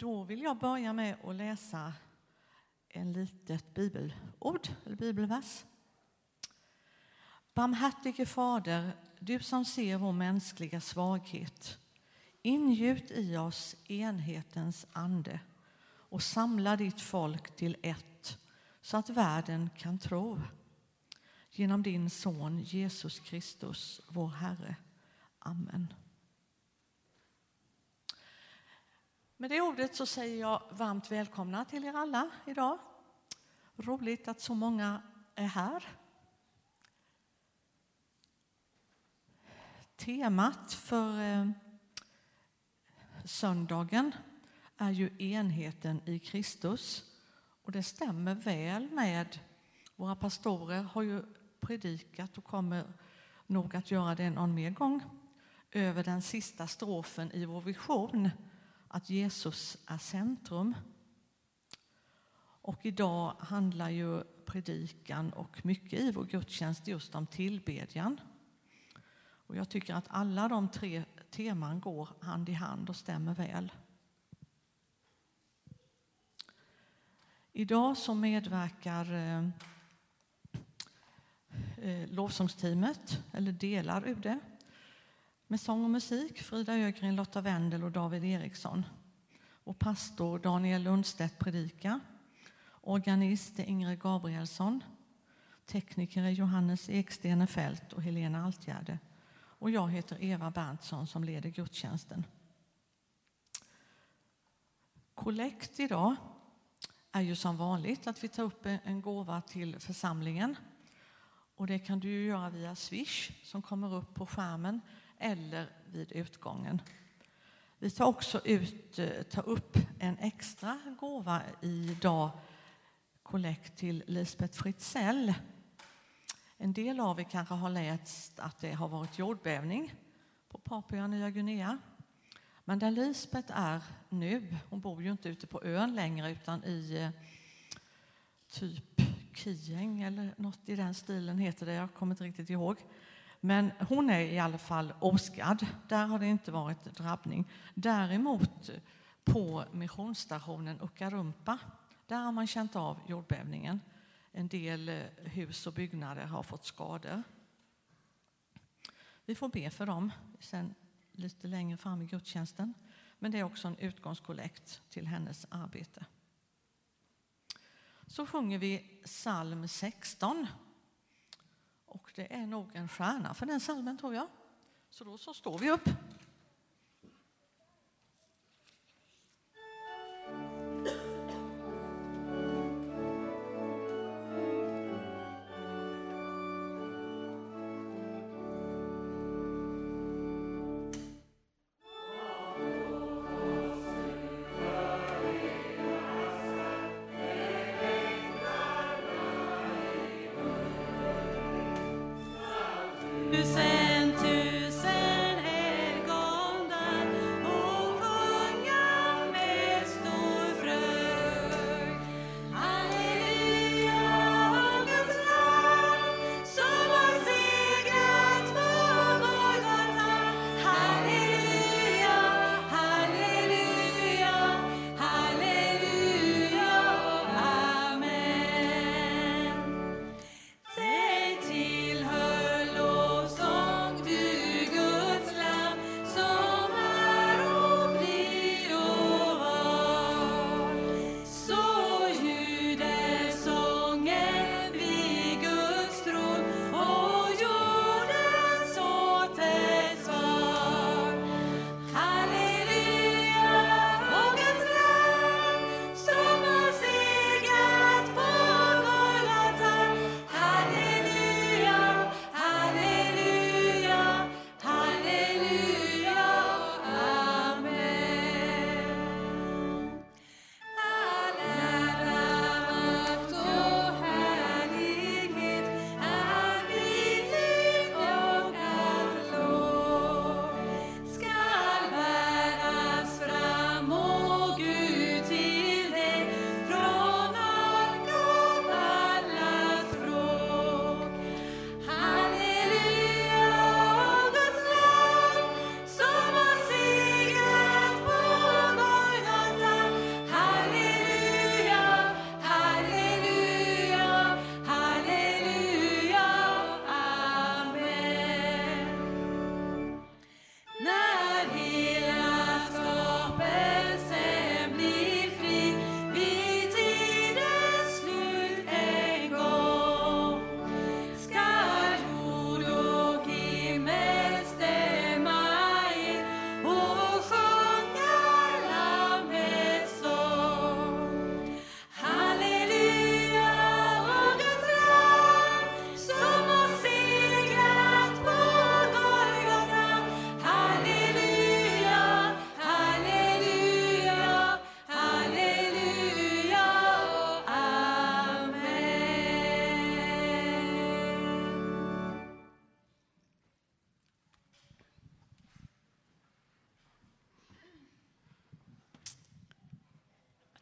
Då vill jag börja med att läsa en litet bibelord, eller bibelvers. Barmhärtige Fader, du som ser vår mänskliga svaghet, ingjut i oss enhetens ande och samla ditt folk till ett så att världen kan tro. Genom din son Jesus Kristus, vår Herre. Amen. Med det ordet så säger jag varmt välkomna till er alla idag. Roligt att så många är här. Temat för eh, söndagen är ju enheten i Kristus. Och det stämmer väl med, våra pastorer har ju predikat och kommer nog att göra det någon mer gång, över den sista strofen i vår vision, att Jesus är centrum. Och idag handlar ju predikan och mycket i vår gudstjänst just om tillbedjan. Och jag tycker att alla de tre teman går hand i hand och stämmer väl. Idag så medverkar eh, eh lovsångsteamet, eller delar ur det, med sång och musik. Frida Ögren, Lotta Wendel och David Eriksson. Och pastor Daniel Lundstedt predikar. Organist är Ingrid Gabrielsson. Tekniker är Johannes Ekstenefelt och Helena Altgärde. Och jag heter Eva Berntsson som leder gudstjänsten. Kollekt idag är ju som vanligt att vi tar upp en gåva till församlingen. Och det kan du göra via Swish som kommer upp på skärmen eller vid utgången. Vi tar också ut, eh, tar upp en extra gåva idag, kollekt till Lisbeth Fritzell. En del av er kanske har läst att det har varit jordbävning på Papua Nya Guinea. Men där Lisbeth är nu, hon bor ju inte ute på ön längre utan i eh, typ Kieng eller något i den stilen heter det, jag kommer inte riktigt ihåg. Men hon är i alla fall oskadd. Där har det inte varit drabbning. Däremot på missionsstationen Ukarumpa, där har man känt av jordbävningen. En del eh, hus och byggnader har fått skador. Vi får be för dem sen lite längre fram i gudstjänsten. Men det är också en utgångskollekt till hennes arbete. Så sjunger vi psalm 16. Och det är nog en stjärna för den salmen tror jag. Så då så står vi upp.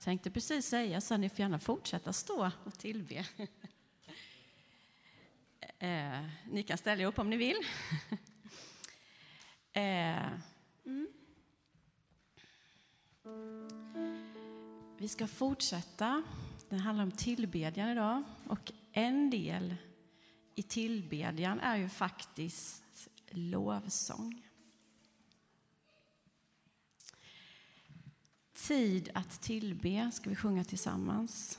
Tänkte precis säga så ni får gärna fortsätta stå och tillbe. eh, ni kan ställa er upp om ni vill. eh, mm. Vi ska fortsätta. Det handlar om tillbedjan idag. Och en del i tillbedjan är ju faktiskt lovsång. Tid att tillbe ska vi sjunga tillsammans.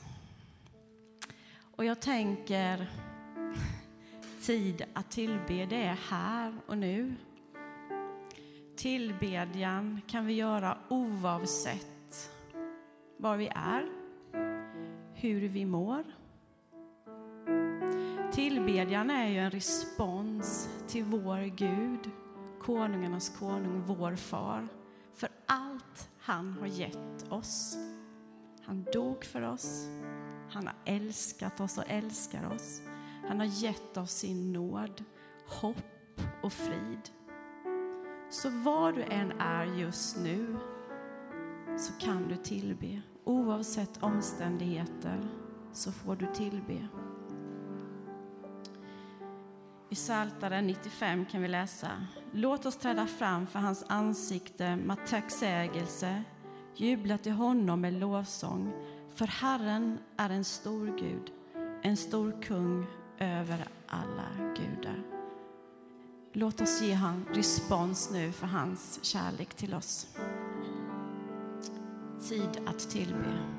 Och jag tänker, tid att tillbe, det är här och nu. Tillbedjan kan vi göra oavsett var vi är, hur vi mår. Tillbedjan är ju en respons till vår Gud, konungarnas konung, vår far, för allt han har gett oss. Han dog för oss, han har älskat oss och älskar oss. Han har gett oss sin nåd, hopp och frid. Så var du än är just nu så kan du tillbe. Oavsett omständigheter så får du tillbe. I Psaltaren 95 kan vi läsa Låt oss träda fram för hans ansikte med tacksägelse, jubla till honom med lovsång. För Herren är en stor Gud, en stor kung över alla gudar. Låt oss ge han respons nu för hans kärlek till oss. Tid att tillbe.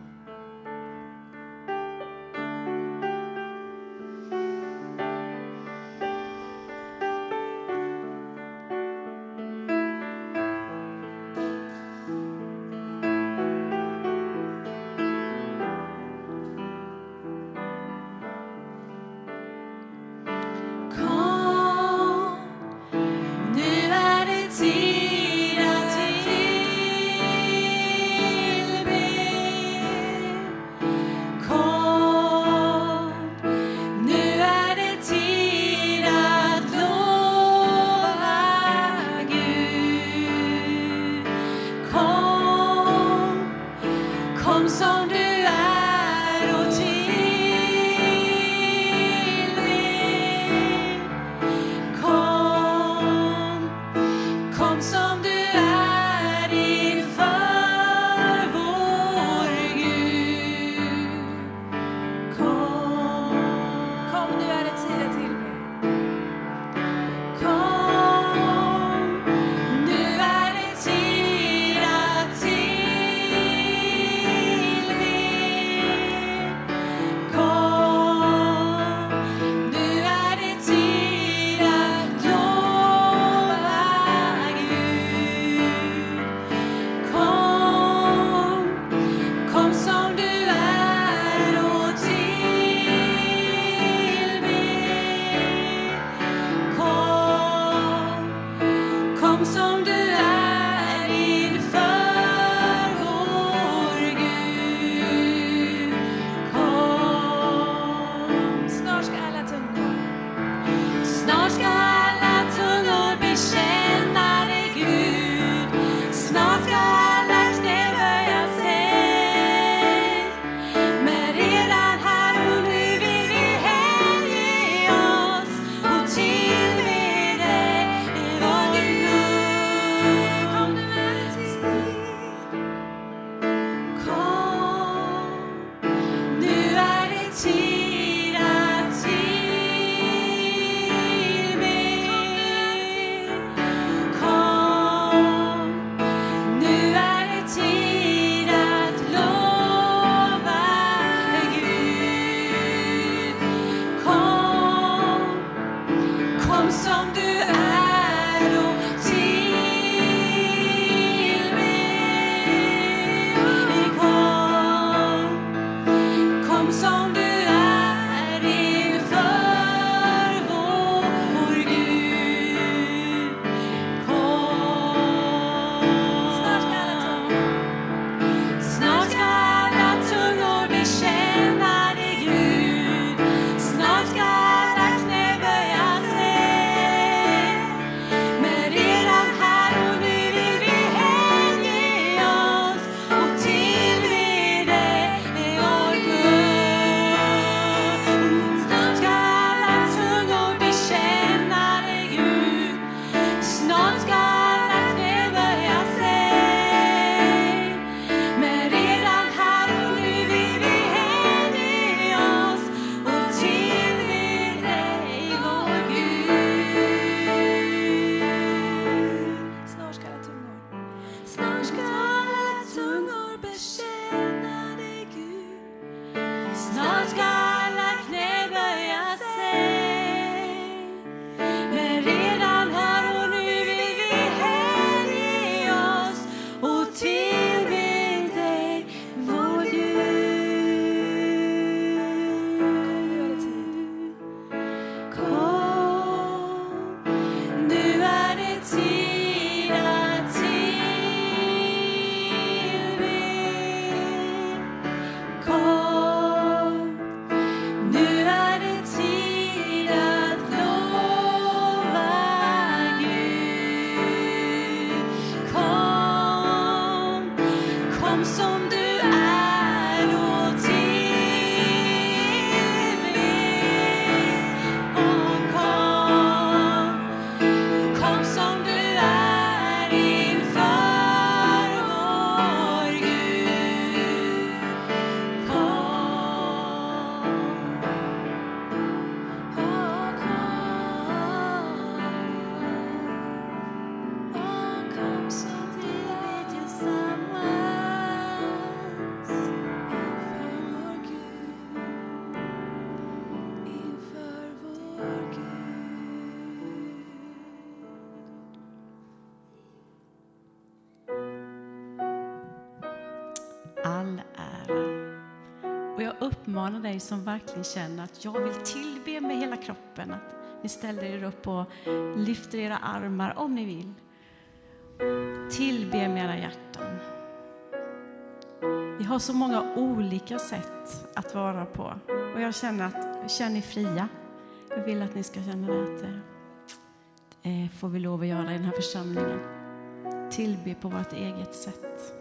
uppmana dig som verkligen känner att jag vill tillbe med hela kroppen att ni ställer er upp och lyfter era armar om ni vill. Tillbe med era hjärtan. Vi har så många olika sätt att vara på och jag känner att känn er fria. Jag vill att ni ska känna det att det får vi lov att göra i den här församlingen. Tillbe på vårt eget sätt.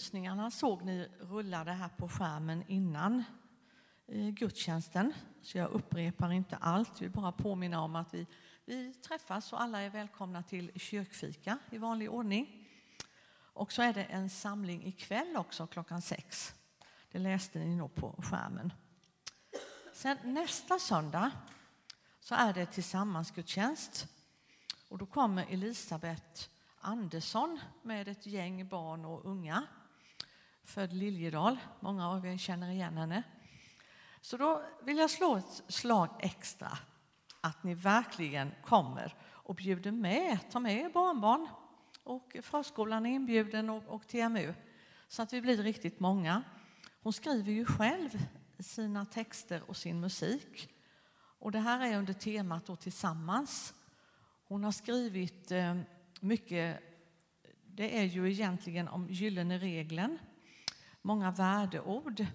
lovprisningarna såg ni rullade här på skärmen innan gudstjänsten, så jag upprepar inte allt. Jag vill bara påminna om att vi, vi träffas och alla är välkomna till kyrkfika i vanlig ordning. Och så är det en samling ikväll också klockan sex. Det läste ni nog på skärmen. Sen nästa söndag så är det tillsammansgudstjänst och då kommer Elisabeth Andersson med ett gäng barn och unga Född Liljedal, många av er känner igen henne. Så då vill jag slå ett slag extra att ni verkligen kommer och bjuder med, ta med er barnbarn och förskolan är inbjuden och, och TMU så att vi blir riktigt många. Hon skriver ju själv sina texter och sin musik. Och det här är under temat då tillsammans. Hon har skrivit eh, mycket, det är ju egentligen om gyllene regeln, många värdeord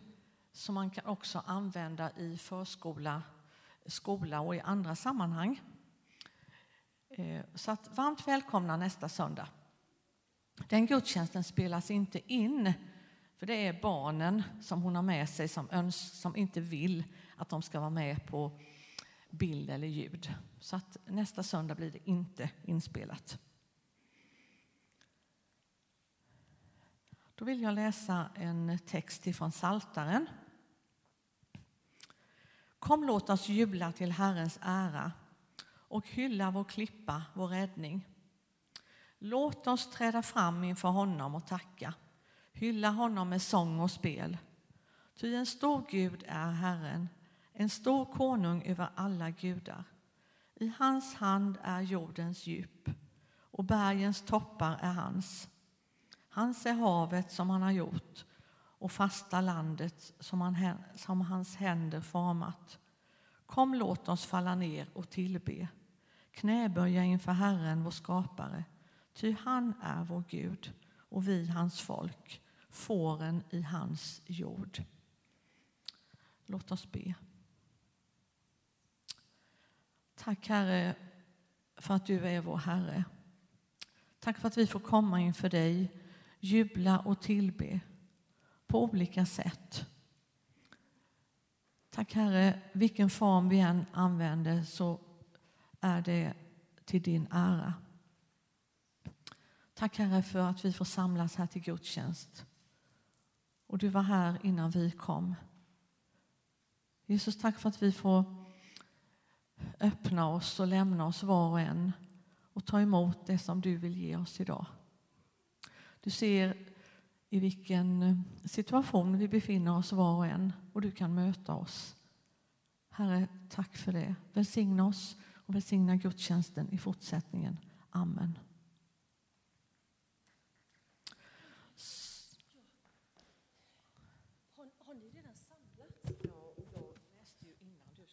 som man kan också använda i förskola, skola och i andra sammanhang. Eh, så att varmt välkomna nästa söndag. Den gudstjänsten spelas inte in, för det är barnen som hon har med sig som, öns som inte vill att de ska vara med på bild eller ljud. Så att nästa söndag blir det inte inspelat. Då vill jag läsa en text ifrån Saltaren. Kom, låt oss jubla till Herrens ära och hylla vår klippa, vår räddning. Låt oss träda fram inför honom och tacka, hylla honom med sång och spel. Ty en stor Gud är Herren, en stor konung över alla gudar. I hans hand är jordens djup och bergens toppar är hans. Hans är havet som han har gjort och fasta landet som, han, som hans händer format. Kom, låt oss falla ner och tillbe, knäböja inför Herren, vår skapare. Ty han är vår Gud och vi hans folk, fåren i hans jord. Låt oss be. Tack Herre för att du är vår Herre. Tack för att vi får komma inför dig, jubla och tillbe på olika sätt. Tack Herre, vilken form vi än använder så är det till din ära. Tack Herre för att vi får samlas här till gudstjänst. Och du var här innan vi kom. Jesus, tack för att vi får öppna oss och lämna oss var och en och ta emot det som du vill ge oss idag. Du ser i vilken eh, situation vi befinner oss var och en och du kan möta oss. Herre, tack för det. Välsigna oss och välsigna gudstjänsten i fortsättningen. Amen.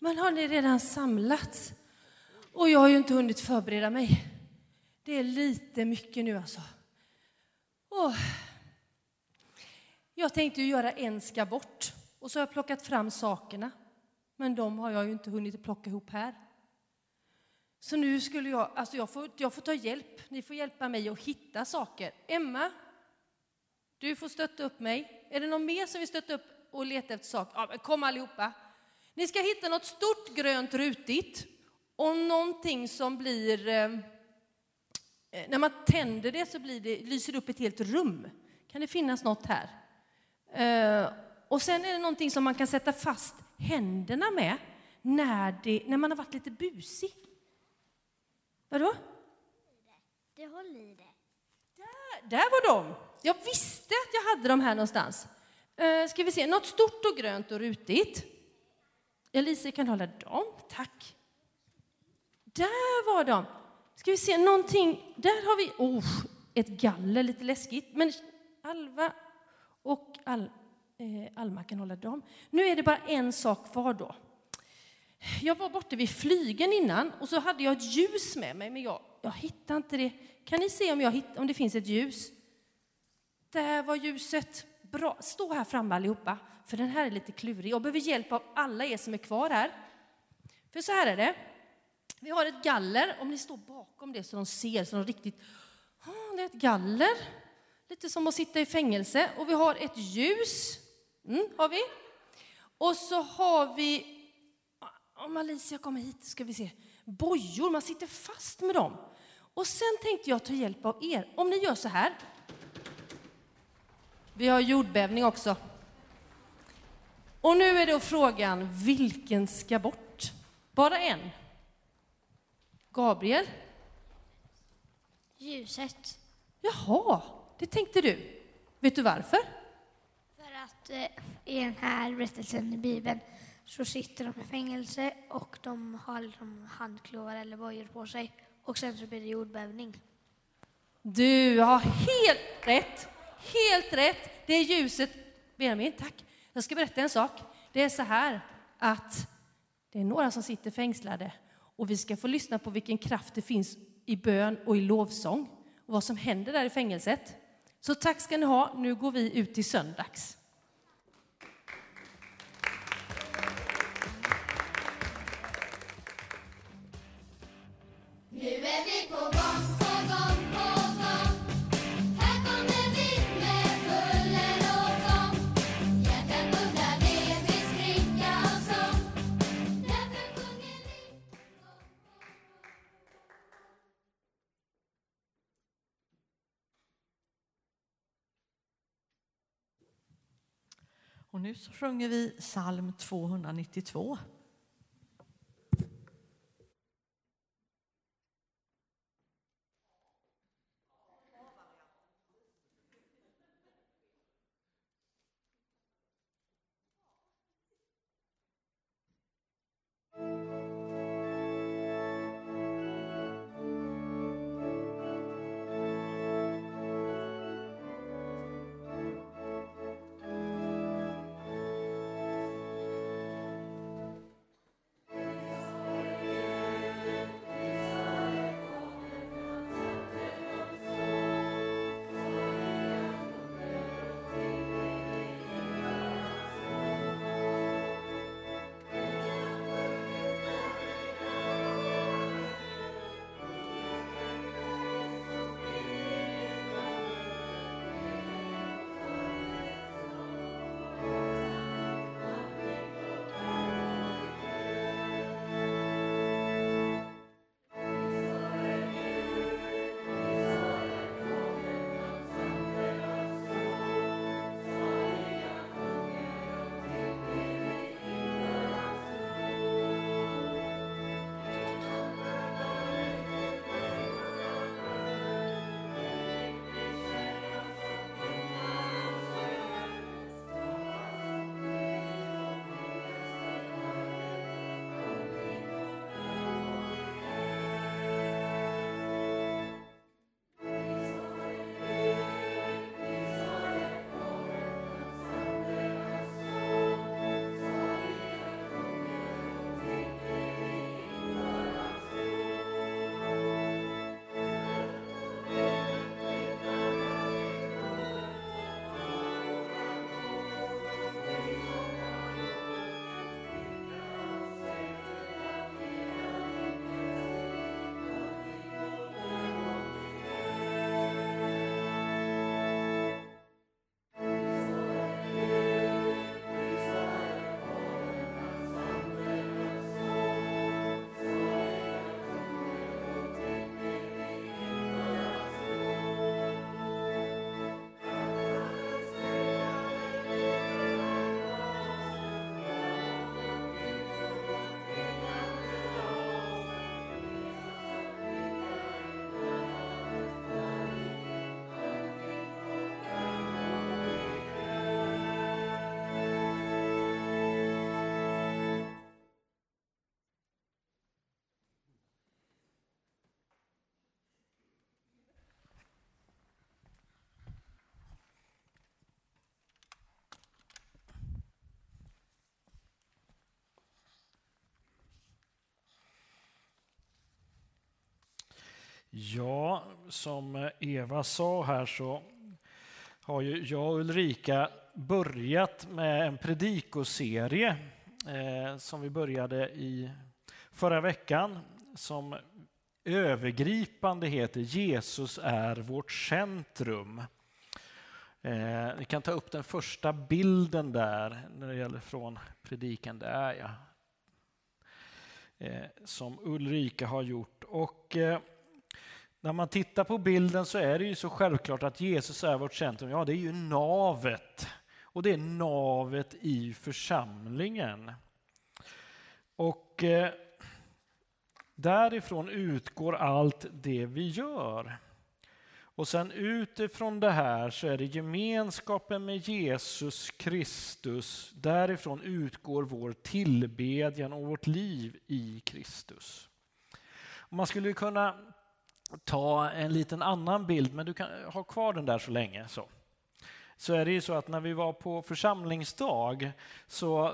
Men har ni redan samlats? Och jag har ju inte hunnit förbereda mig. Det är lite mycket nu alltså. Oh. Jag tänkte ju göra en ska bort och så har jag plockat fram sakerna. Men de har jag ju inte hunnit plocka ihop här. Så nu skulle jag, alltså jag får, jag får ta hjälp. Ni får hjälpa mig att hitta saker. Emma, du får stötta upp mig. Är det någon mer som vill stötta upp och leta efter saker? Ja, men kom allihopa. Ni ska hitta något stort grönt rutigt och någonting som blir... Eh, Eh, när man tänder det så blir det, lyser det upp ett helt rum. Kan det finnas något här? Eh, och sen är det någonting som man kan sätta fast händerna med när, det, när man har varit lite busig. Vadå? Det håller i det. Där, där var de! Jag visste att jag hade dem här någonstans. Uh, ska vi se, något stort och grönt och rutigt. Elise kan hålla dem, tack. Där var de. Ska vi se, någonting, där har vi, oh, ett galler, lite läskigt. Men Alva och Al, eh, Alma kan hålla dem. Nu är det bara en sak kvar då. Jag var borta vid flygen innan och så hade jag ett ljus med mig, men jag, jag hittade inte det. Kan ni se om, jag hitt, om det finns ett ljus? Där var ljuset. Bra, stå här framme allihopa, för den här är lite klurig. Jag behöver hjälp av alla er som är kvar här. För så här är det. Vi har ett galler, om ni står bakom det så de ser, så de riktigt... Oh, det är ett galler, lite som att sitta i fängelse. Och vi har ett ljus, mm, har vi. Och så har vi, ah, om Alicia kommer hit ska vi se, bojor, man sitter fast med dem. Och sen tänkte jag ta hjälp av er. Om ni gör så här. Vi har jordbävning också. Och nu är då frågan, vilken ska bort? Bara en. Gabriel? Ljuset. Jaha, det tänkte du. Vet du varför? För att eh, i den här berättelsen i Bibeln så sitter de i fängelse och de har liksom handklovar eller bojor på sig. Och sen så blir det jordbävning. Du har helt rätt. Helt rätt. Det är ljuset. Benjamin, tack. Jag ska berätta en sak. Det är så här att det är några som sitter fängslade och vi ska få lyssna på vilken kraft det finns i bön och i lovsång och vad som händer där i fängelset. Så tack ska ni ha. Nu går vi ut till söndags. Och nu så sjunger vi psalm 292. Ja, som Eva sa här så har ju jag och Ulrika börjat med en predikoserie eh, som vi började i förra veckan som övergripande heter Jesus är vårt centrum. Eh, ni kan ta upp den första bilden där när det gäller från predikan. Där ja. Eh, som Ulrika har gjort. Och eh, när man tittar på bilden så är det ju så självklart att Jesus är vårt centrum. Ja, det är ju navet. Och det är navet i församlingen. Och eh, därifrån utgår allt det vi gör. Och sen utifrån det här så är det gemenskapen med Jesus Kristus. Därifrån utgår vår tillbedjan och vårt liv i Kristus. Man skulle kunna ta en liten annan bild, men du kan ha kvar den där så länge. Så, så är det ju så att när vi var på församlingsdag så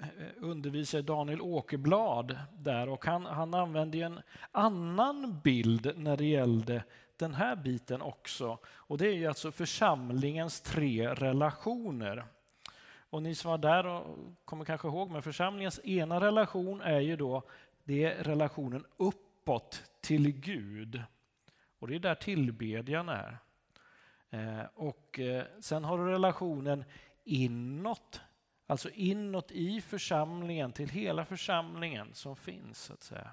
eh, undervisade Daniel Åkerblad där och han, han använde en annan bild när det gällde den här biten också. Och det är ju alltså församlingens tre relationer. Och ni som var där och kommer kanske ihåg, men församlingens ena relation är ju då det är relationen uppåt till Gud. Och det är där tillbedjan är. Eh, och eh, sen har du relationen inåt, alltså inåt i församlingen, till hela församlingen som finns. så att säga.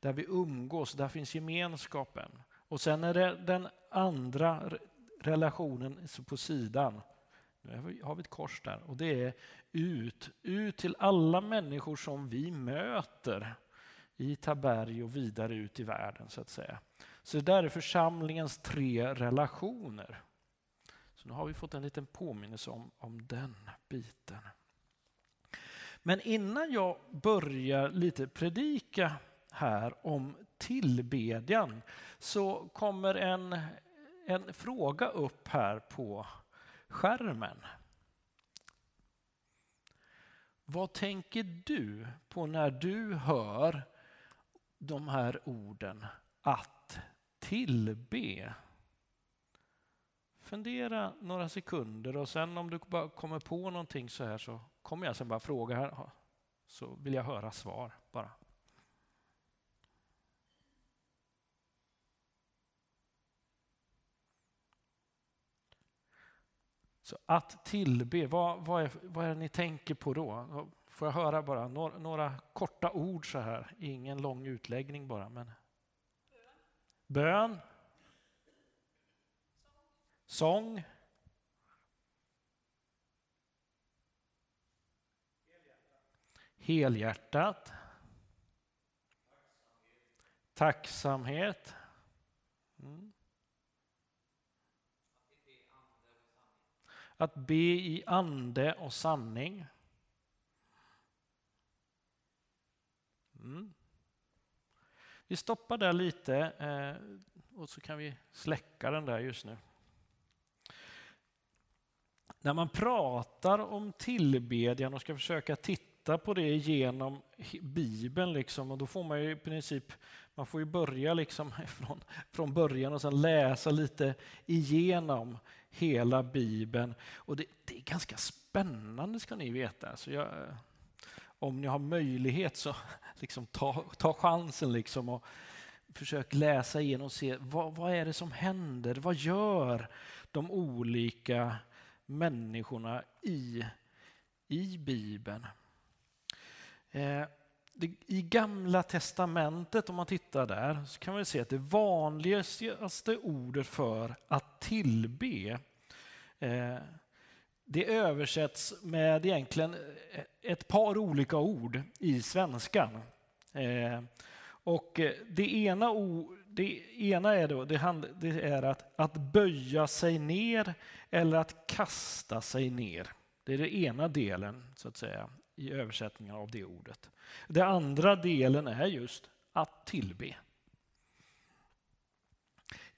Där vi umgås, där finns gemenskapen. Och sen är det den andra relationen på sidan. Nu har vi ett kors där och det är ut, ut till alla människor som vi möter i Taberg och vidare ut i världen så att säga. Så det där är församlingens tre relationer. Så nu har vi fått en liten påminnelse om, om den biten. Men innan jag börjar lite predika här om tillbedjan så kommer en, en fråga upp här på skärmen. Vad tänker du på när du hör de här orden att tillbe? Fundera några sekunder och sen om du bara kommer på någonting så här så kommer jag sen bara fråga här så vill jag höra svar bara. Så att tillbe, vad, vad, är, vad är det ni tänker på då? Får jag höra bara några, några korta ord så här, ingen lång utläggning bara. Men... Bön. Sång. Helhjärtat. Tacksamhet. Mm. Att be i ande och sanning. Mm. Vi stoppar där lite eh, och så kan vi släcka den där just nu. När man pratar om tillbedjan och ska försöka titta på det genom Bibeln, liksom, och då får man ju i princip man får ju börja liksom från, från början och sen läsa lite igenom hela Bibeln. Och det, det är ganska spännande ska ni veta. Så jag, eh, om ni har möjlighet så liksom ta, ta chansen liksom och försök läsa igenom och se vad, vad är det som händer? Vad gör de olika människorna i, i Bibeln? Eh, i Gamla testamentet, om man tittar där, så kan man se att det vanligaste ordet för att tillbe eh, det översätts med egentligen ett par olika ord i svenskan. Eh, och det ena, det ena är, då, det, hand, det är att, att böja sig ner eller att kasta sig ner. Det är den ena delen så att säga i översättningen av det ordet. Den andra delen är just att tillbe.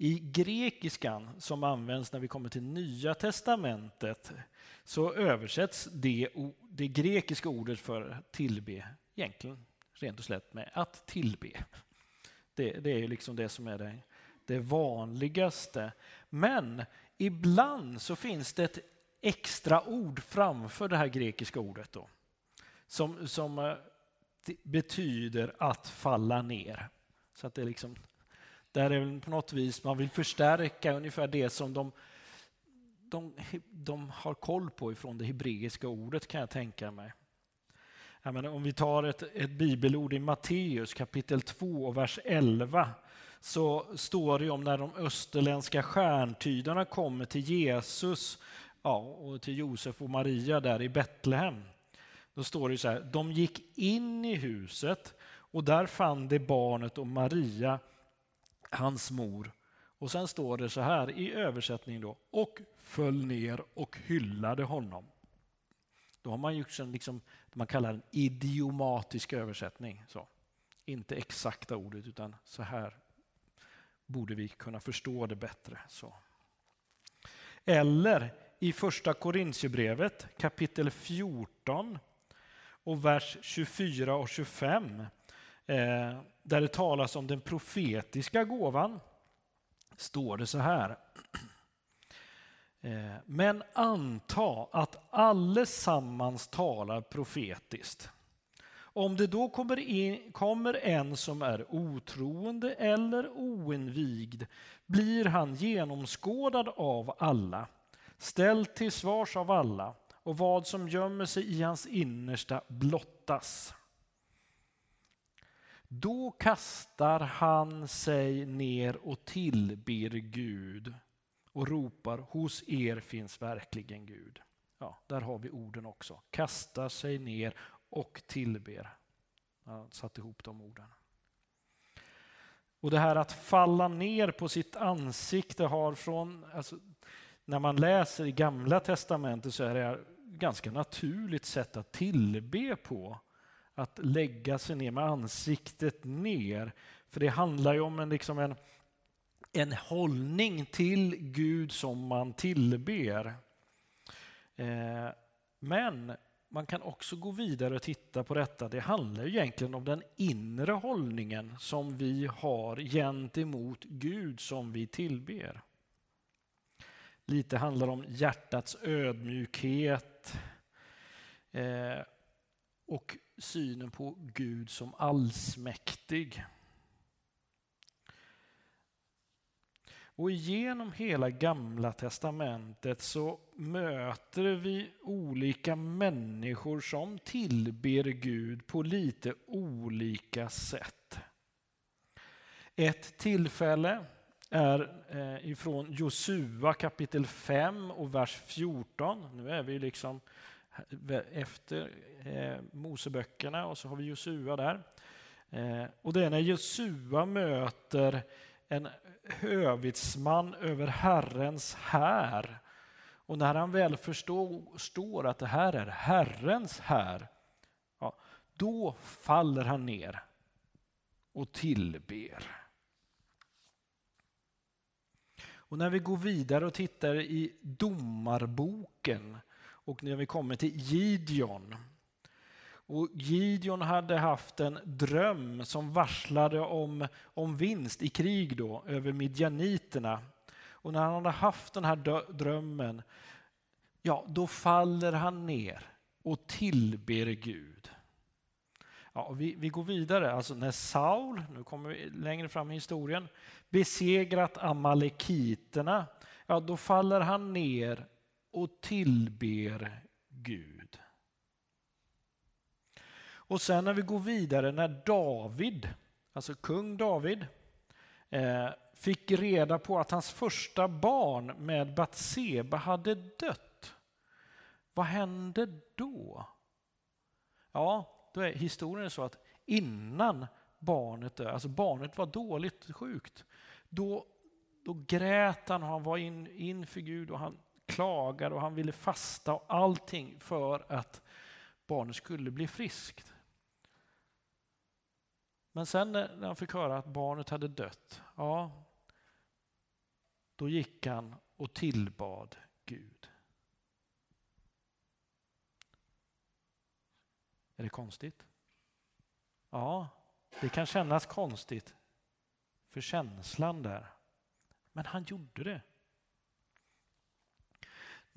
I grekiskan som används när vi kommer till Nya testamentet så översätts det, det grekiska ordet för tillbe egentligen rent och slätt med att tillbe. Det, det är liksom det som är det, det vanligaste. Men ibland så finns det ett extra ord framför det här grekiska ordet. Då som, som eh, betyder att falla ner. Så att det är liksom, där är på något vis man vill förstärka ungefär det som de, de, de har koll på ifrån det hebreiska ordet kan jag tänka mig. Jag menar, om vi tar ett, ett bibelord i Matteus kapitel 2 och vers 11 så står det om när de österländska stjärntydarna kommer till Jesus ja, och till Josef och Maria där i Betlehem. Då står det så här, de gick in i huset och där fann de barnet och Maria, hans mor. Och sen står det så här i översättning då, och föll ner och hyllade honom. Då har man gjort en liksom, man kallar en idiomatisk översättning. Så. Inte exakta ordet, utan så här borde vi kunna förstå det bättre. Så. Eller i första Korintierbrevet kapitel 14 och vers 24 och 25 eh, där det talas om den profetiska gåvan står det så här. Eh, Men anta att allesammans talar profetiskt. Om det då kommer, in, kommer en som är otroende eller oinvigd blir han genomskådad av alla, ställd till svars av alla och vad som gömmer sig i hans innersta blottas. Då kastar han sig ner och tillber Gud och ropar hos er finns verkligen Gud. Ja, där har vi orden också. Kastar sig ner och tillber. Jag har satt ihop de orden. Och det här att falla ner på sitt ansikte har från, alltså, när man läser i gamla testamentet så är det ett ganska naturligt sätt att tillbe på. Att lägga sig ner med ansiktet ner. För det handlar ju om en, liksom en, en hållning till Gud som man tillber. Eh, men man kan också gå vidare och titta på detta. Det handlar ju egentligen om den inre hållningen som vi har gentemot Gud som vi tillber. Lite handlar om hjärtats ödmjukhet eh, och synen på Gud som allsmäktig. Och genom hela gamla testamentet så möter vi olika människor som tillber Gud på lite olika sätt. Ett tillfälle är eh, ifrån Josua kapitel 5 och vers 14. Nu är vi liksom efter eh, Moseböckerna och så har vi Josua där. Eh, och det är när Josua möter en hövitsman över Herrens här. Och när han väl förstår att det här är Herrens här, ja, då faller han ner och tillber. Och när vi går vidare och tittar i Domarboken och när vi kommer till Gideon och Gideon hade haft en dröm som varslade om, om vinst i krig då, över midjaniterna. Och när han hade haft den här drömmen, ja, då faller han ner och tillber Gud. Ja, vi, vi går vidare. Alltså när Saul, nu kommer vi längre fram i historien, besegrat amalekiterna, ja, då faller han ner och tillber Gud. Och sen när vi går vidare, när David, alltså kung David, eh, fick reda på att hans första barn med Batseba hade dött. Vad hände då? Ja, då är historien så att innan barnet dör, alltså barnet var dåligt sjukt, då, då grät han och han var in, inför Gud och han klagade och han ville fasta och allting för att barnet skulle bli friskt. Men sen när han fick höra att barnet hade dött, ja, då gick han och tillbad Gud. Är det konstigt? Ja, det kan kännas konstigt för känslan där. Men han gjorde det.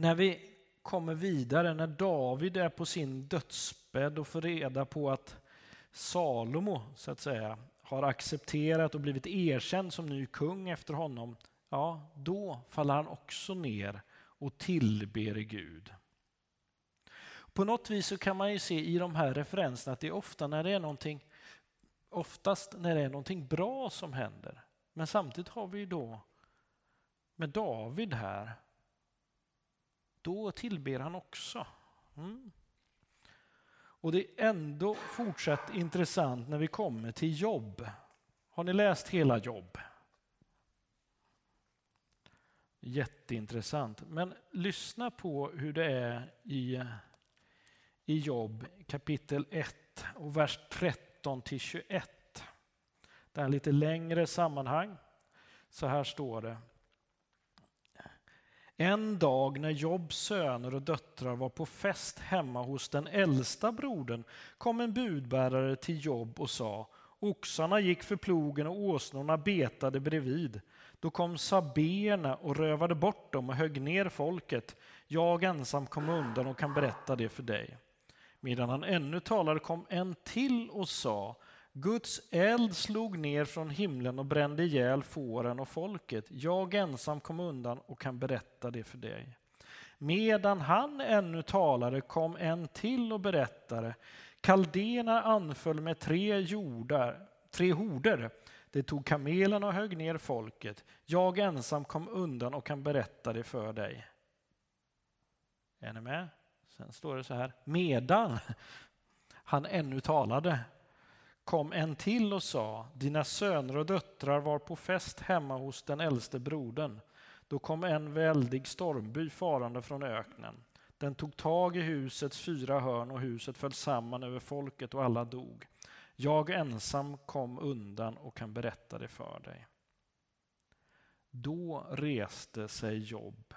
När vi kommer vidare, när David är på sin dödsbädd och får reda på att Salomo, så att säga, har accepterat och blivit erkänd som ny kung efter honom, ja, då faller han också ner och tillber Gud. På något vis så kan man ju se i de här referenserna att det är ofta när det är någonting, oftast när det är någonting bra som händer. Men samtidigt har vi ju då med David här, då tillber han också. Mm. Och det är ändå fortsatt intressant när vi kommer till jobb. Har ni läst hela jobb? Jätteintressant. Men lyssna på hur det är i, i jobb kapitel 1 och vers 13 till 21. Det är lite längre sammanhang. Så här står det. En dag när Jobs söner och döttrar var på fest hemma hos den äldsta brodern kom en budbärare till Jobb och sa Oxarna gick för plogen och åsnorna betade bredvid. Då kom sabéerna och rövade bort dem och högg ner folket. Jag ensam kom undan och kan berätta det för dig. Medan han ännu talade kom en till och sa Guds eld slog ner från himlen och brände ihjäl fåren och folket. Jag ensam kom undan och kan berätta det för dig. Medan han ännu talade kom en till och berättade. Kaldéerna anföll med tre jordar, tre horder. Det tog kamelen och högg ner folket. Jag ensam kom undan och kan berätta det för dig. Är ni med? Sen står det så här. Medan han ännu talade kom en till och sa, dina söner och döttrar var på fest hemma hos den äldste brodern. Då kom en väldig stormby farande från öknen. Den tog tag i husets fyra hörn och huset föll samman över folket och alla dog. Jag ensam kom undan och kan berätta det för dig. Då reste sig Jobb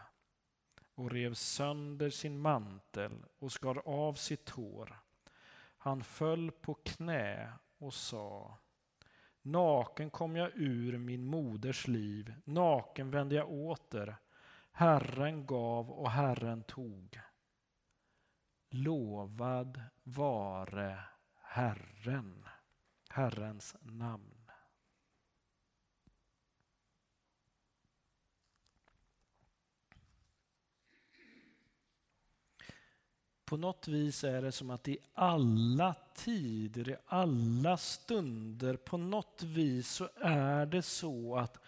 och rev sönder sin mantel och skar av sitt hår. Han föll på knä och sa Naken kom jag ur min moders liv, naken vände jag åter. Herren gav och Herren tog. Lovad vare Herren, Herrens namn. På något vis är det som att i alla tider, i alla stunder, på något vis så är det så att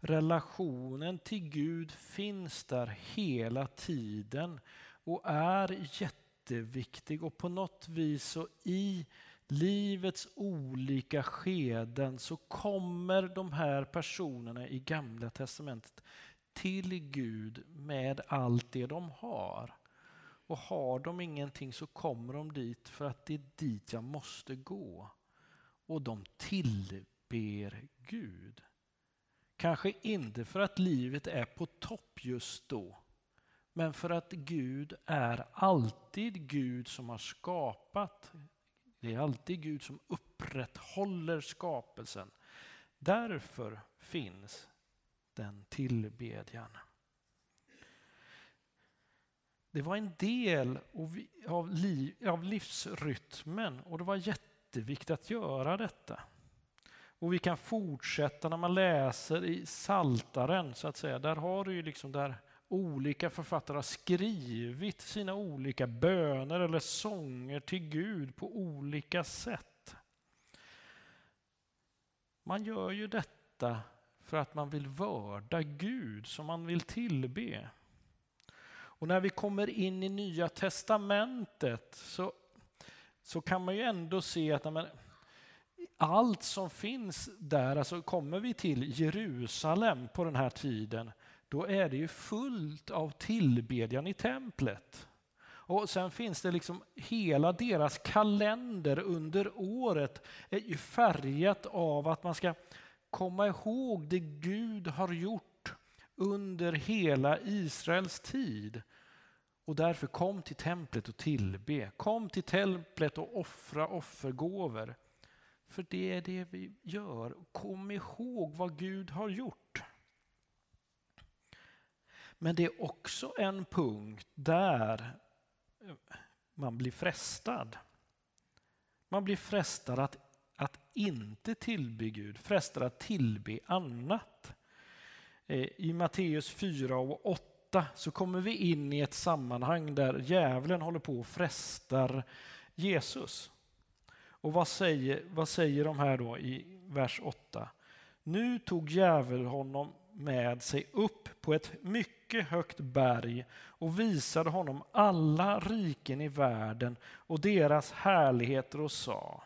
relationen till Gud finns där hela tiden och är jätteviktig. Och på något vis så i livets olika skeden så kommer de här personerna i Gamla Testamentet till Gud med allt det de har. Och har de ingenting så kommer de dit för att det är dit jag måste gå. Och de tillber Gud. Kanske inte för att livet är på topp just då. Men för att Gud är alltid Gud som har skapat. Det är alltid Gud som upprätthåller skapelsen. Därför finns den tillbedjan. Det var en del av, liv, av livsrytmen och det var jätteviktigt att göra detta. Och vi kan fortsätta när man läser i Saltaren så att säga. Där har du ju liksom där olika författare har skrivit sina olika böner eller sånger till Gud på olika sätt. Man gör ju detta för att man vill vörda Gud som man vill tillbe. Och när vi kommer in i Nya Testamentet så, så kan man ju ändå se att men, allt som finns där, alltså kommer vi till Jerusalem på den här tiden, då är det ju fullt av tillbedjan i templet. Och sen finns det liksom hela deras kalender under året är ju färgat av att man ska komma ihåg det Gud har gjort under hela Israels tid. Och därför kom till templet och tillbe. Kom till templet och offra offergåvor. För det är det vi gör. Kom ihåg vad Gud har gjort. Men det är också en punkt där man blir frestad. Man blir frestad att, att inte tillbe Gud, frestad att tillbe annat. Eh, I Matteus 4 och 8 så kommer vi in i ett sammanhang där djävulen håller på och frestar Jesus. Och vad säger, vad säger de här då i vers 8? Nu tog djävulen honom med sig upp på ett mycket högt berg och visade honom alla riken i världen och deras härligheter och sa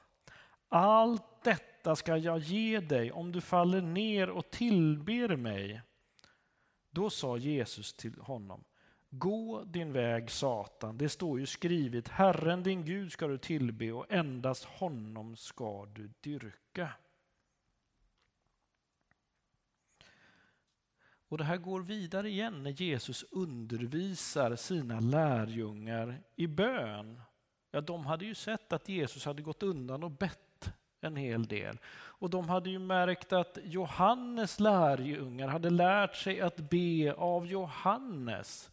Allt detta ska jag ge dig om du faller ner och tillber mig. Då sa Jesus till honom Gå din väg Satan, det står ju skrivet Herren din Gud ska du tillbe och endast honom ska du dyrka. Och det här går vidare igen när Jesus undervisar sina lärjungar i bön. Ja, de hade ju sett att Jesus hade gått undan och bett en hel del. Och de hade ju märkt att Johannes lärjungar hade lärt sig att be av Johannes.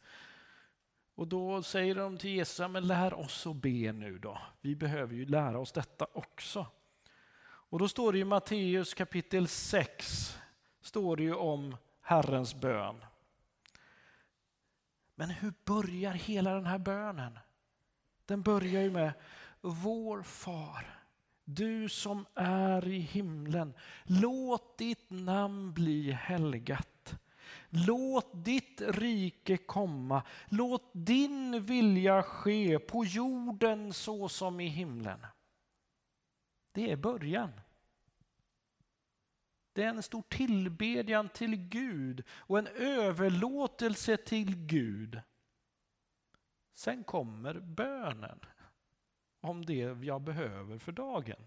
Och då säger de till Jesus, men lär oss att be nu då. Vi behöver ju lära oss detta också. Och då står det i Matteus kapitel 6, står det ju om Herrens bön. Men hur börjar hela den här bönen? Den börjar ju med Vår far, du som är i himlen. Låt ditt namn bli helgat. Låt ditt rike komma. Låt din vilja ske på jorden så som i himlen. Det är början. Det är en stor tillbedjan till Gud och en överlåtelse till Gud. Sen kommer bönen om det jag behöver för dagen.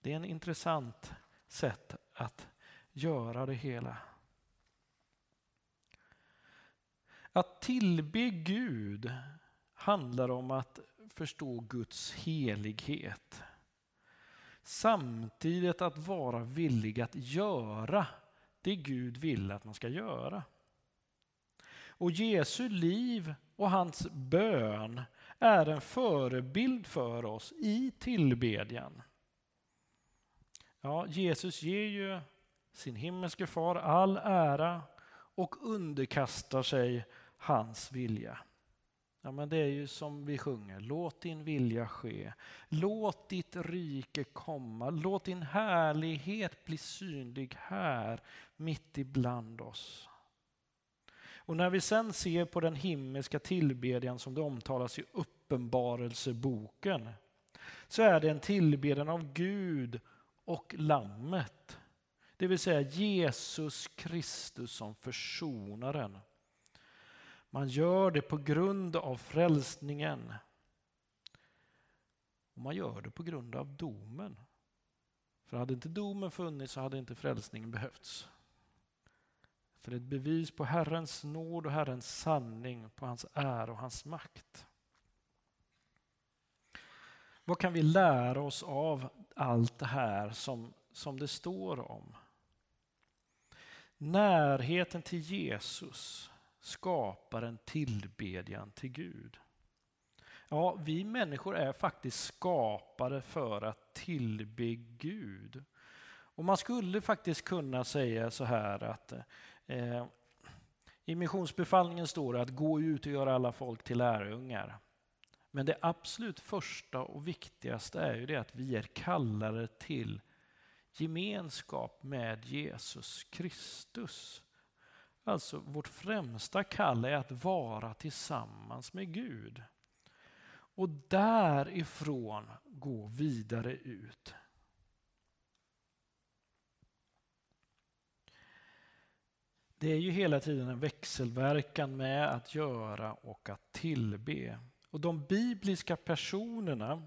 Det är en intressant sätt att göra det hela. Att tillbe Gud handlar om att förstå Guds helighet. Samtidigt att vara villig att göra det Gud vill att man ska göra. Och Jesu liv och hans bön är en förebild för oss i tillbedjan. Ja, Jesus ger ju sin himmelske far all ära och underkastar sig hans vilja. Ja, men det är ju som vi sjunger, låt din vilja ske. Låt ditt rike komma. Låt din härlighet bli synlig här mitt ibland oss. Och när vi sen ser på den himmelska tillbedjan som det omtalas i Uppenbarelseboken så är det en tillbedjan av Gud och Lammet. Det vill säga Jesus Kristus som försonaren. Man gör det på grund av frälsningen. Och man gör det på grund av domen. För hade inte domen funnits så hade inte frälsningen behövts. För det är ett bevis på Herrens nåd och Herrens sanning, på hans ära och hans makt. Vad kan vi lära oss av allt det här som, som det står om? Närheten till Jesus skapar en tillbedjan till Gud. Ja, vi människor är faktiskt skapade för att tillbe Gud. Och man skulle faktiskt kunna säga så här att eh, i missionsbefallningen står det att gå ut och göra alla folk till lärjungar. Men det absolut första och viktigaste är ju det att vi är kallade till gemenskap med Jesus Kristus. Alltså vårt främsta kall är att vara tillsammans med Gud. Och därifrån gå vidare ut. Det är ju hela tiden en växelverkan med att göra och att tillbe. Och de bibliska personerna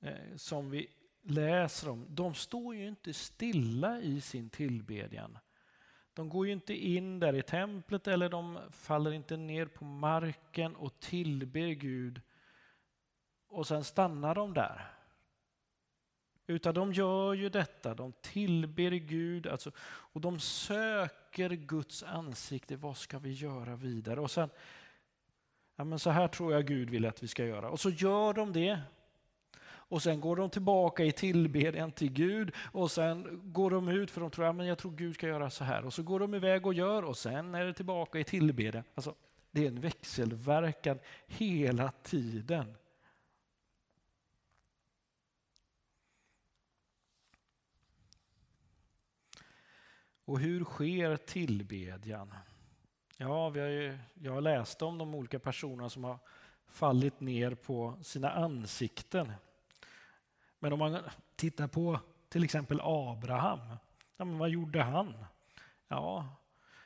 eh, som vi läser om, de står ju inte stilla i sin tillbedjan. De går ju inte in där i templet eller de faller inte ner på marken och tillber Gud och sen stannar de där. Utan de gör ju detta, de tillber Gud alltså, och de söker söker Guds ansikte. Vad ska vi göra vidare? Och sen, ja men så här tror jag Gud vill att vi ska göra. Och så gör de det. Och sen går de tillbaka i tillbedjan till Gud och sen går de ut för de tror att jag tror Gud ska göra så här. Och så går de iväg och gör och sen är det tillbaka i tillbedjan. Alltså, det är en växelverkan hela tiden. Och hur sker tillbedjan? Ja, vi har ju, jag har läst om de olika personerna som har fallit ner på sina ansikten. Men om man tittar på till exempel Abraham, ja, men vad gjorde han? Ja,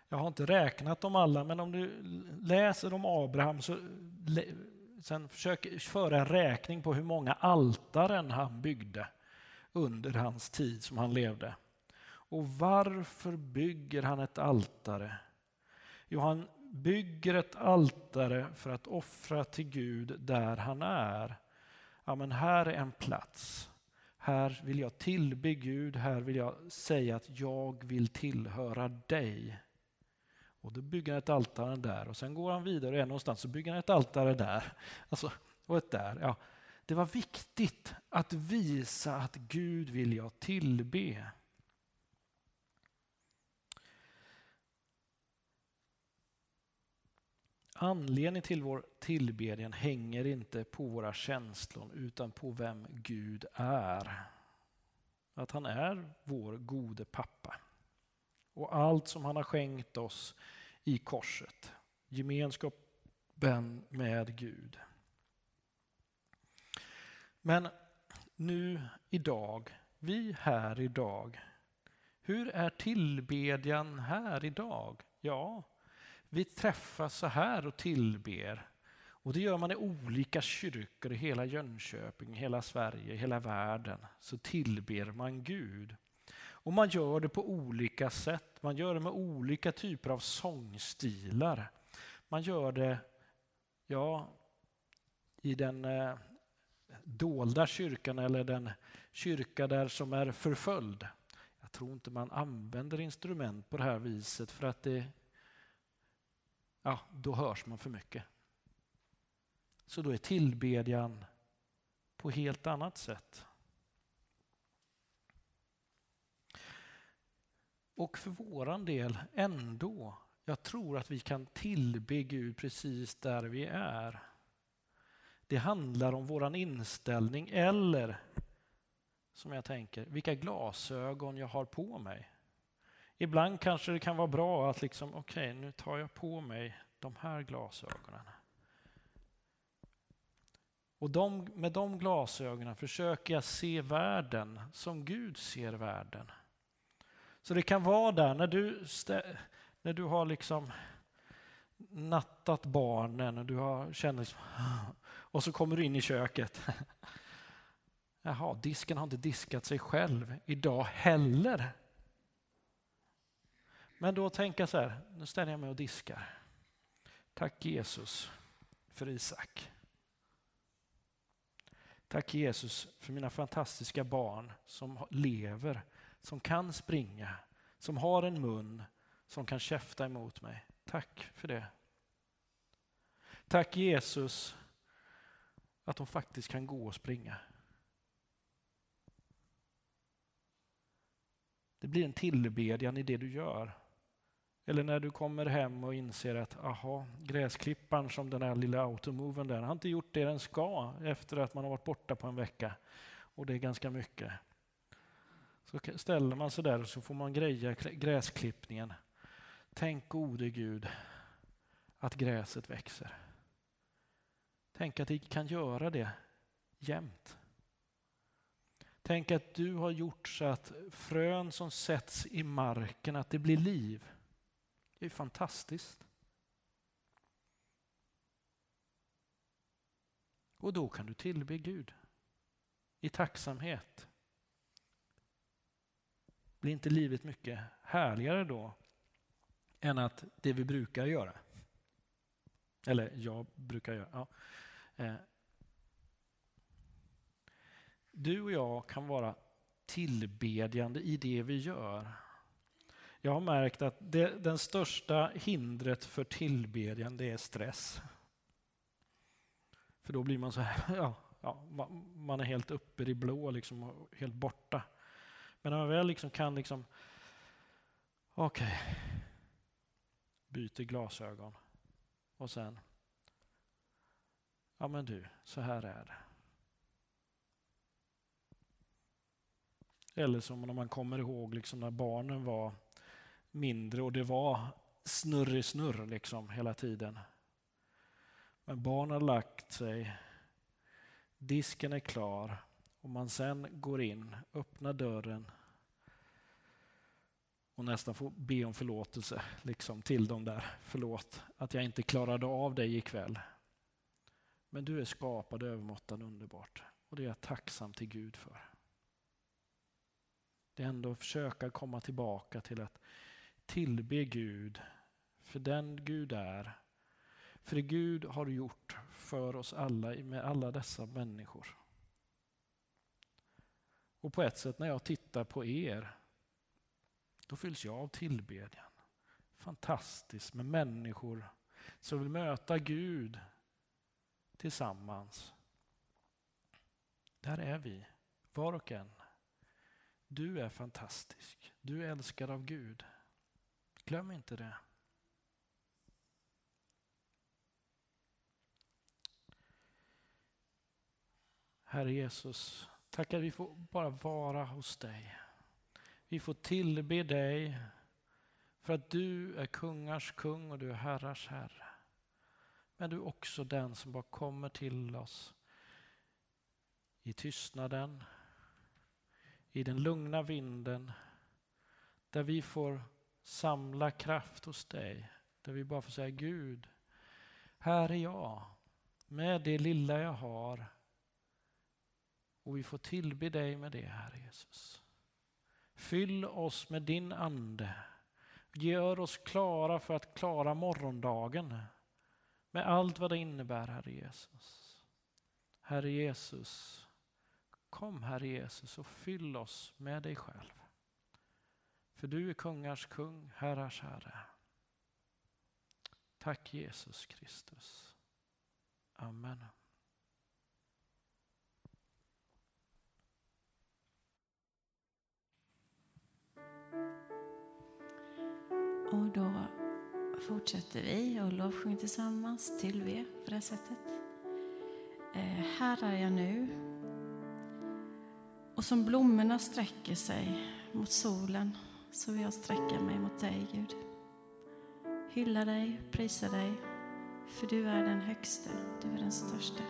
jag har inte räknat dem alla, men om du läser om Abraham så sen försök föra en räkning på hur många altaren han byggde under hans tid som han levde. Och varför bygger han ett altare? Jo, han bygger ett altare för att offra till Gud där han är. Ja, men här är en plats. Här vill jag tillbe Gud, här vill jag säga att jag vill tillhöra dig. Och då bygger han ett altare där och sen går han vidare och någonstans så bygger han ett altare där. Alltså, och ett där. Ja. Det var viktigt att visa att Gud vill jag tillbe. Anledningen till vår tillbedjan hänger inte på våra känslor utan på vem Gud är. Att han är vår gode pappa. Och allt som han har skänkt oss i korset. Gemenskapen med Gud. Men nu idag, vi här idag. Hur är tillbedjan här idag? Ja, vi träffas så här och tillber. Och det gör man i olika kyrkor i hela Jönköping, hela Sverige, hela världen. Så tillber man Gud. Och man gör det på olika sätt. Man gör det med olika typer av sångstilar. Man gör det, ja, i den eh, dolda kyrkan eller den kyrka där som är förföljd. Jag tror inte man använder instrument på det här viset för att det ja, då hörs man för mycket. Så då är tillbedjan på helt annat sätt. Och för våran del ändå, jag tror att vi kan tillbe Gud precis där vi är. Det handlar om våran inställning eller, som jag tänker, vilka glasögon jag har på mig. Ibland kanske det kan vara bra att liksom, okej, okay, nu tar jag på mig de här glasögonen. Och de, med de glasögonen försöker jag se världen som Gud ser världen. Så det kan vara där när du, när du har liksom nattat barnen och du har känner liksom, och så kommer du in i köket. Jaha, disken har inte diskat sig själv idag heller. Men då tänka så här, nu ställer jag mig och diskar. Tack Jesus för Isak. Tack Jesus för mina fantastiska barn som lever, som kan springa, som har en mun, som kan käfta emot mig. Tack för det. Tack Jesus att de faktiskt kan gå och springa. Det blir en tillbedjan i det du gör. Eller när du kommer hem och inser att aha, gräsklipparen som den här lilla automoven där, har inte gjort det den ska efter att man har varit borta på en vecka. Och det är ganska mycket. Så ställer man sig där och så får man greja gräsklippningen. Tänk gode Gud att gräset växer. Tänk att det kan göra det jämt. Tänk att du har gjort så att frön som sätts i marken, att det blir liv. Det är fantastiskt. Och då kan du tillbe Gud i tacksamhet. Blir inte livet mycket härligare då än att det vi brukar göra? Eller jag brukar göra. Ja. Eh, du och jag kan vara tillbedjande i det vi gör. Jag har märkt att det, den största hindret för tillbedjan det är stress. För då blir man så här, ja, ja, man är helt uppe i det blå, liksom, och helt borta. Men när man väl liksom kan liksom, okej, byter glasögon och sen, ja men du, så här är det. Eller som när man kommer ihåg liksom när barnen var mindre och det var snurr i snurr liksom hela tiden. Men barnen har lagt sig, disken är klar och man sen går in, öppnar dörren och nästan får be om förlåtelse liksom, till dem där. Förlåt att jag inte klarade av dig ikväll. Men du är skapad övermåttan underbart och det är jag tacksam till Gud för. Det är ändå att försöka komma tillbaka till att tillbe Gud för den Gud är. För det Gud har gjort för oss alla med alla dessa människor. Och på ett sätt när jag tittar på er, då fylls jag av tillbedjan. Fantastiskt med människor som vill möta Gud tillsammans. Där är vi, var och en. Du är fantastisk. Du är älskad av Gud. Glöm inte det. Herre Jesus, tack att vi får bara vara hos dig. Vi får tillbe dig för att du är kungars kung och du är herrars herre. Men du är också den som bara kommer till oss i tystnaden, i den lugna vinden, där vi får samla kraft hos dig. Där vi bara får säga Gud, här är jag med det lilla jag har. Och vi får tillbe dig med det, Herre Jesus. Fyll oss med din ande. Gör oss klara för att klara morgondagen med allt vad det innebär, Herre Jesus. Herre Jesus, kom Herre Jesus och fyll oss med dig själv. För du är kungars kung, herrars herre. Tack Jesus Kristus. Amen. Och då fortsätter vi och lovsjunger tillsammans, till V på det sättet. Eh, här är jag nu. Och som blommorna sträcker sig mot solen så vill jag sträcka mig mot dig, Gud. Hylla dig, prisa dig, för du är den högste, du är den största.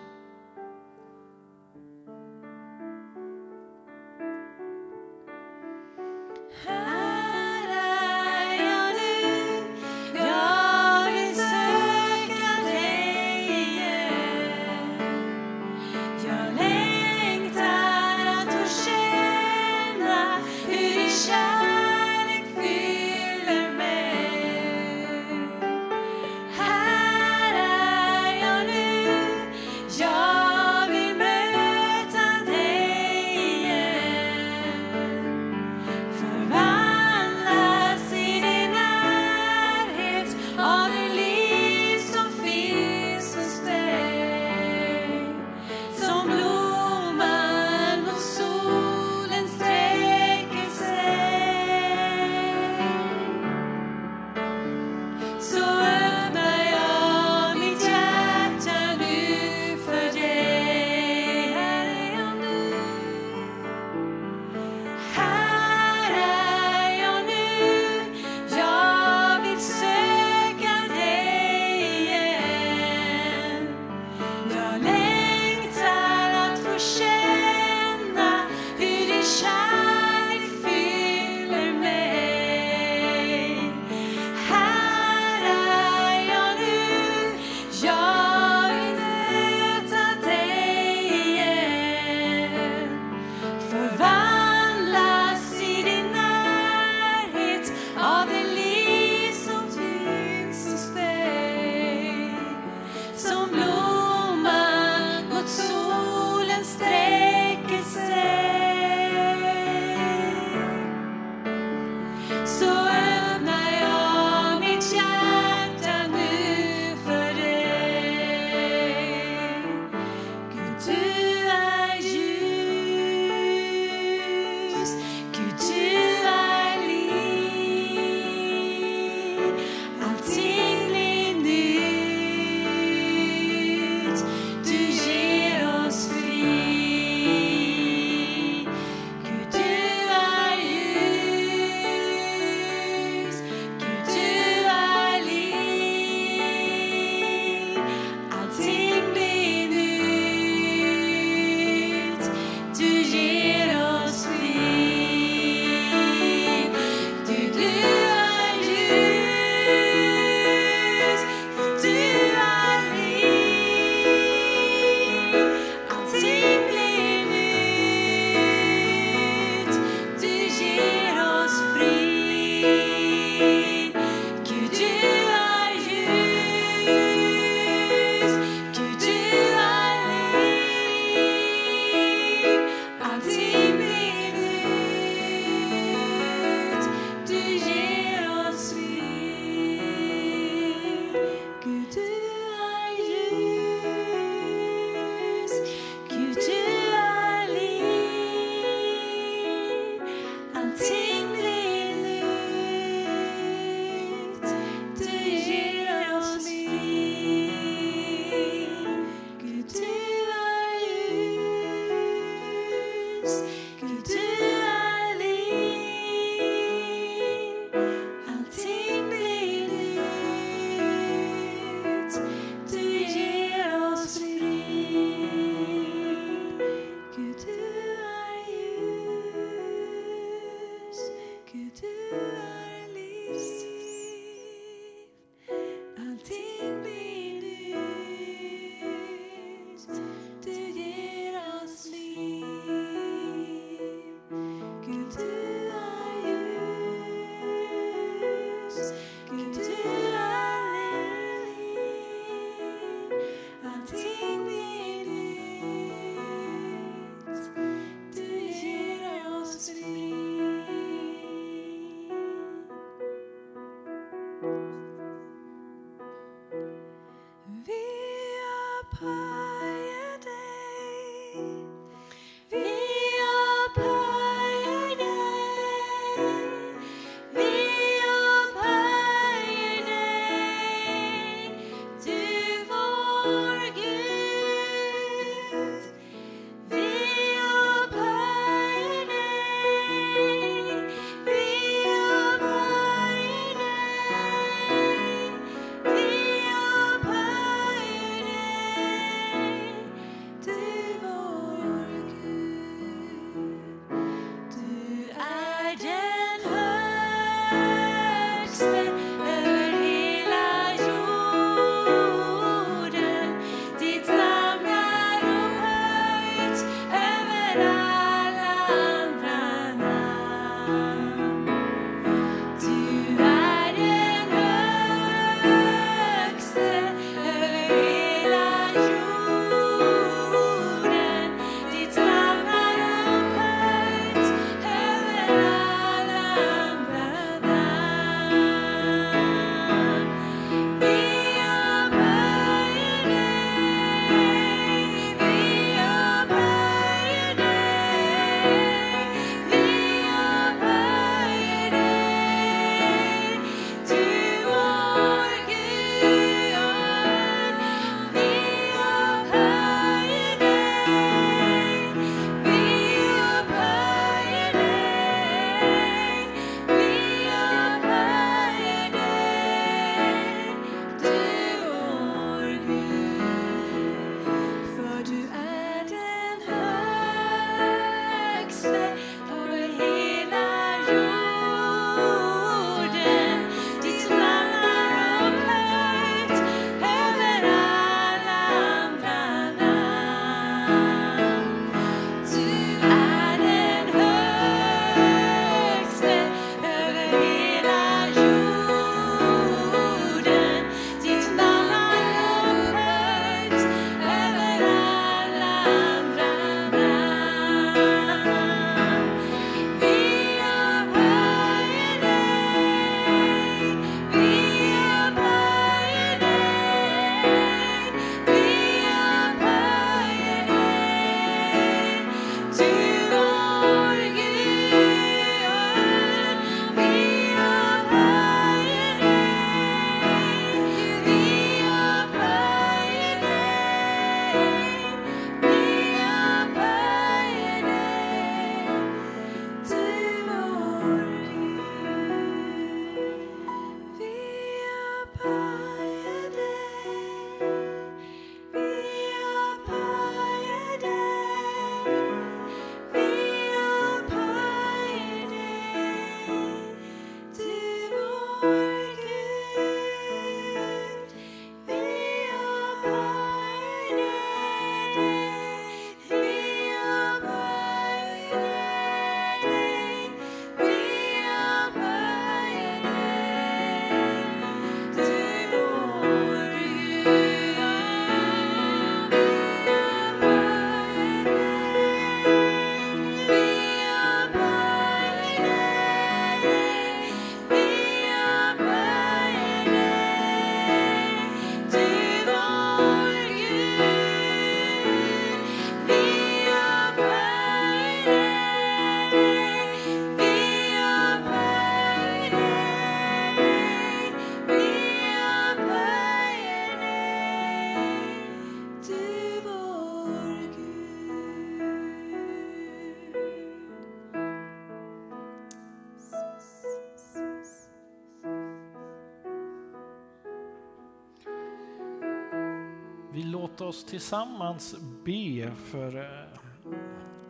Vi låter oss tillsammans be för, eh,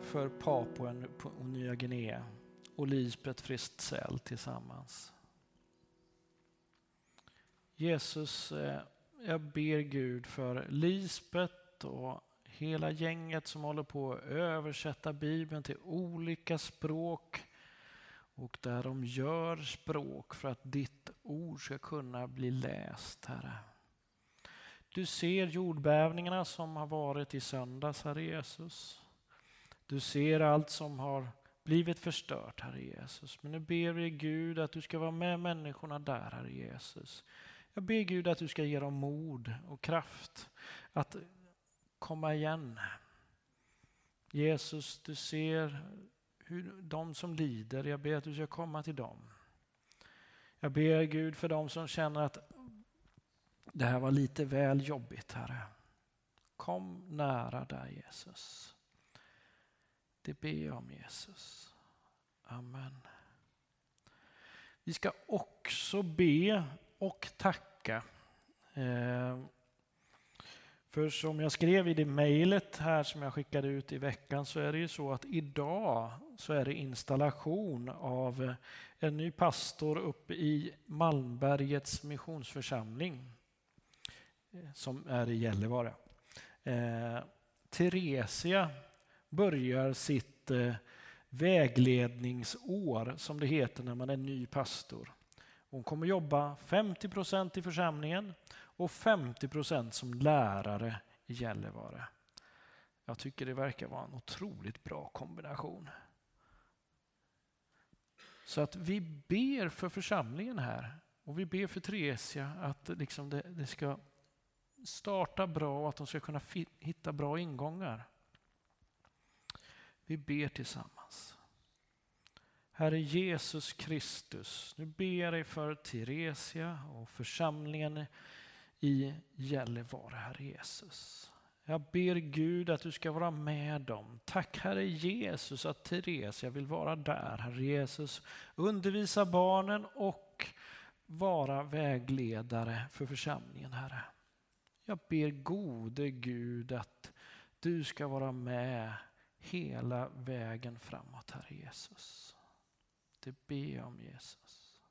för Papua och Nya Guinea och Lisbeth Fristzell tillsammans. Jesus, eh, jag ber Gud för Lisbeth och hela gänget som håller på att översätta Bibeln till olika språk och där de gör språk för att ditt ord ska kunna bli läst, Herre. Du ser jordbävningarna som har varit i söndags, Herre Jesus. Du ser allt som har blivit förstört, Herre Jesus. Men nu ber vi Gud att du ska vara med människorna där, Herre Jesus. Jag ber Gud att du ska ge dem mod och kraft att komma igen. Jesus, du ser hur de som lider, jag ber att du ska komma till dem. Jag ber Gud för dem som känner att det här var lite väl jobbigt, Herre. Kom nära där Jesus. Det ber jag om Jesus. Amen. Vi ska också be och tacka. Eh, för som jag skrev i det mejlet här som jag skickade ut i veckan så är det ju så att idag så är det installation av en ny pastor uppe i Malmbergets missionsförsamling som är i Gällivare. Eh, Theresia börjar sitt eh, vägledningsår som det heter när man är ny pastor. Hon kommer jobba 50 procent i församlingen och 50 procent som lärare i Gällivare. Jag tycker det verkar vara en otroligt bra kombination. Så att vi ber för församlingen här och vi ber för Theresia att liksom det, det ska starta bra och att de ska kunna hitta bra ingångar. Vi ber tillsammans. Herre Jesus Kristus, nu ber jag dig för Teresia och församlingen i Gällivare, Herre Jesus. Jag ber Gud att du ska vara med dem. Tack Herre Jesus att Teresia vill vara där, Herre Jesus. Undervisa barnen och vara vägledare för församlingen, Herre. Jag ber gode Gud att du ska vara med hela vägen framåt, Herre Jesus. Det ber jag om Jesus.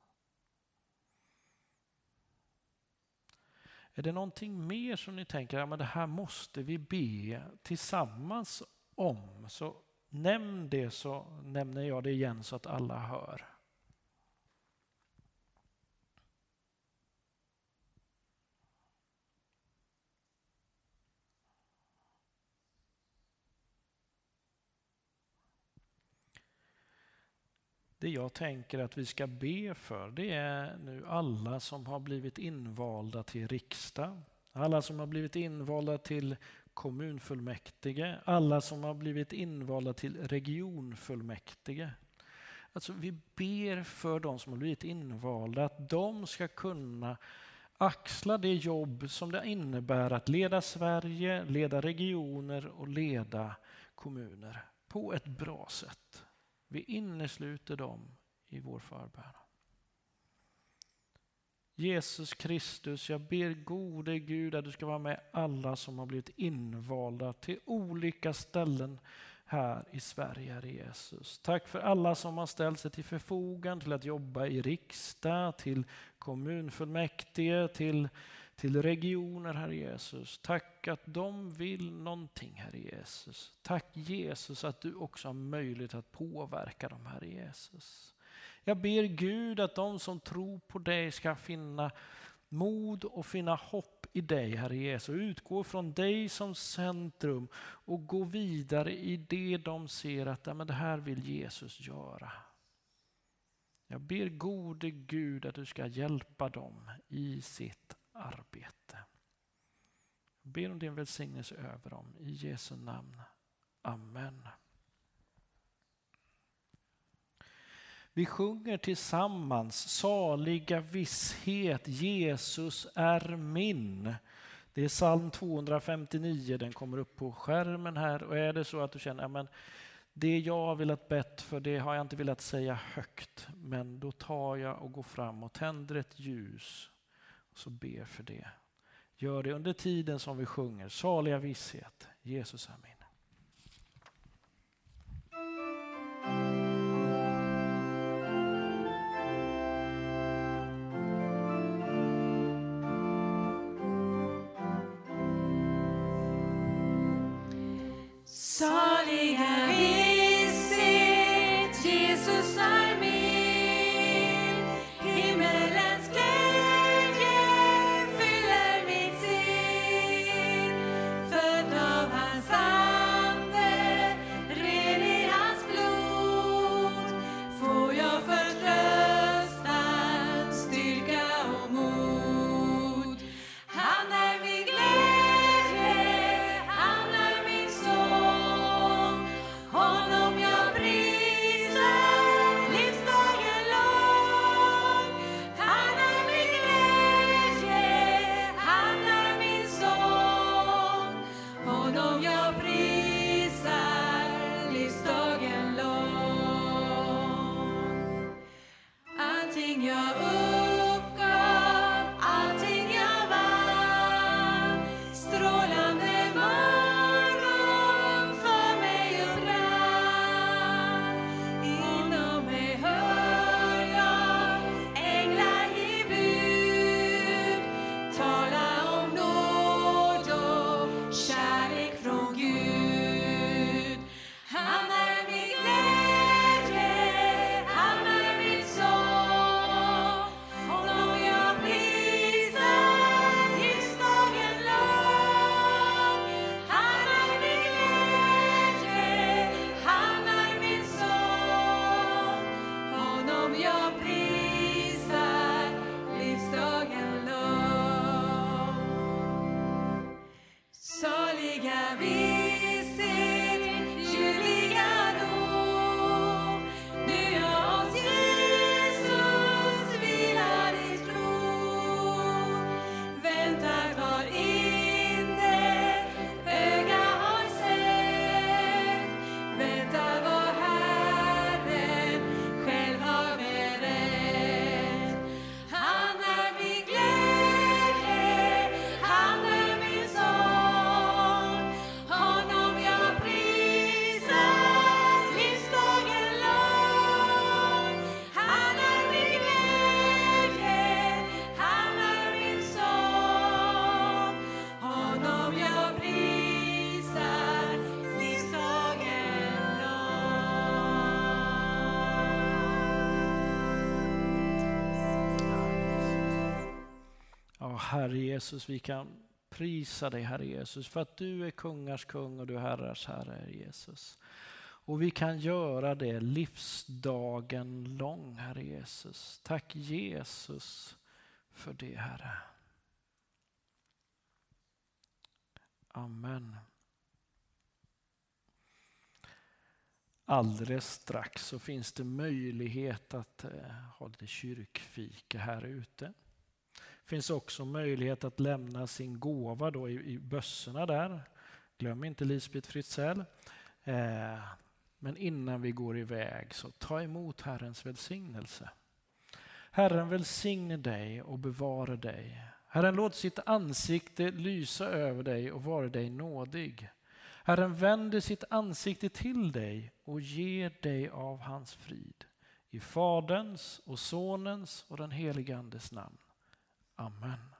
Är det någonting mer som ni tänker, ja, men det här måste vi be tillsammans om, så nämn det så nämner jag det igen så att alla hör. Det jag tänker att vi ska be för det är nu alla som har blivit invalda till riksdag, alla som har blivit invalda till kommunfullmäktige, alla som har blivit invalda till regionfullmäktige. Alltså vi ber för de som har blivit invalda att de ska kunna axla det jobb som det innebär att leda Sverige, leda regioner och leda kommuner på ett bra sätt. Vi innesluter dem i vår förbön. Jesus Kristus, jag ber gode Gud att du ska vara med alla som har blivit invalda till olika ställen här i Sverige, Herre Jesus. Tack för alla som har ställt sig till förfogande till att jobba i riksdag, till kommunfullmäktige, till, till regioner, Herre Jesus. Tack att de vill någonting, Herre Jesus. Tack Jesus att du också har möjlighet att påverka dem, Herre Jesus. Jag ber Gud att de som tror på dig ska finna mod och finna hopp i dig, Herre Jesus. Utgå från dig som centrum och gå vidare i det de ser att ja, men det här vill Jesus göra. Jag ber gode Gud att du ska hjälpa dem i sitt arbete. Jag ber om din välsignelse över dem. I Jesu namn. Amen. Vi sjunger tillsammans Saliga visshet, Jesus är min. Det är psalm 259, den kommer upp på skärmen här. Och är det så att du känner att det jag har velat bett för det har jag inte velat säga högt. Men då tar jag och går fram och tänder ett ljus så be för det. Gör det under tiden som vi sjunger Saliga visshet, Jesus är min. Herre Jesus, vi kan prisa dig, Herre Jesus, för att du är kungars kung och du är herrars herre, Herre Jesus. Och vi kan göra det livsdagen lång, Herre Jesus. Tack Jesus för det, Herre. Amen. Alldeles strax så finns det möjlighet att eh, ha lite kyrkfika här ute. Det finns också möjlighet att lämna sin gåva då i, i bössorna där. Glöm inte Lisbeth Fritzell. Eh, men innan vi går iväg så ta emot Herrens välsignelse. Herren välsigne dig och bevara dig. Herren låt sitt ansikte lysa över dig och vara dig nådig. Herren vänder sitt ansikte till dig och ger dig av hans frid. I Faderns och Sonens och den helige Andes namn. Amen.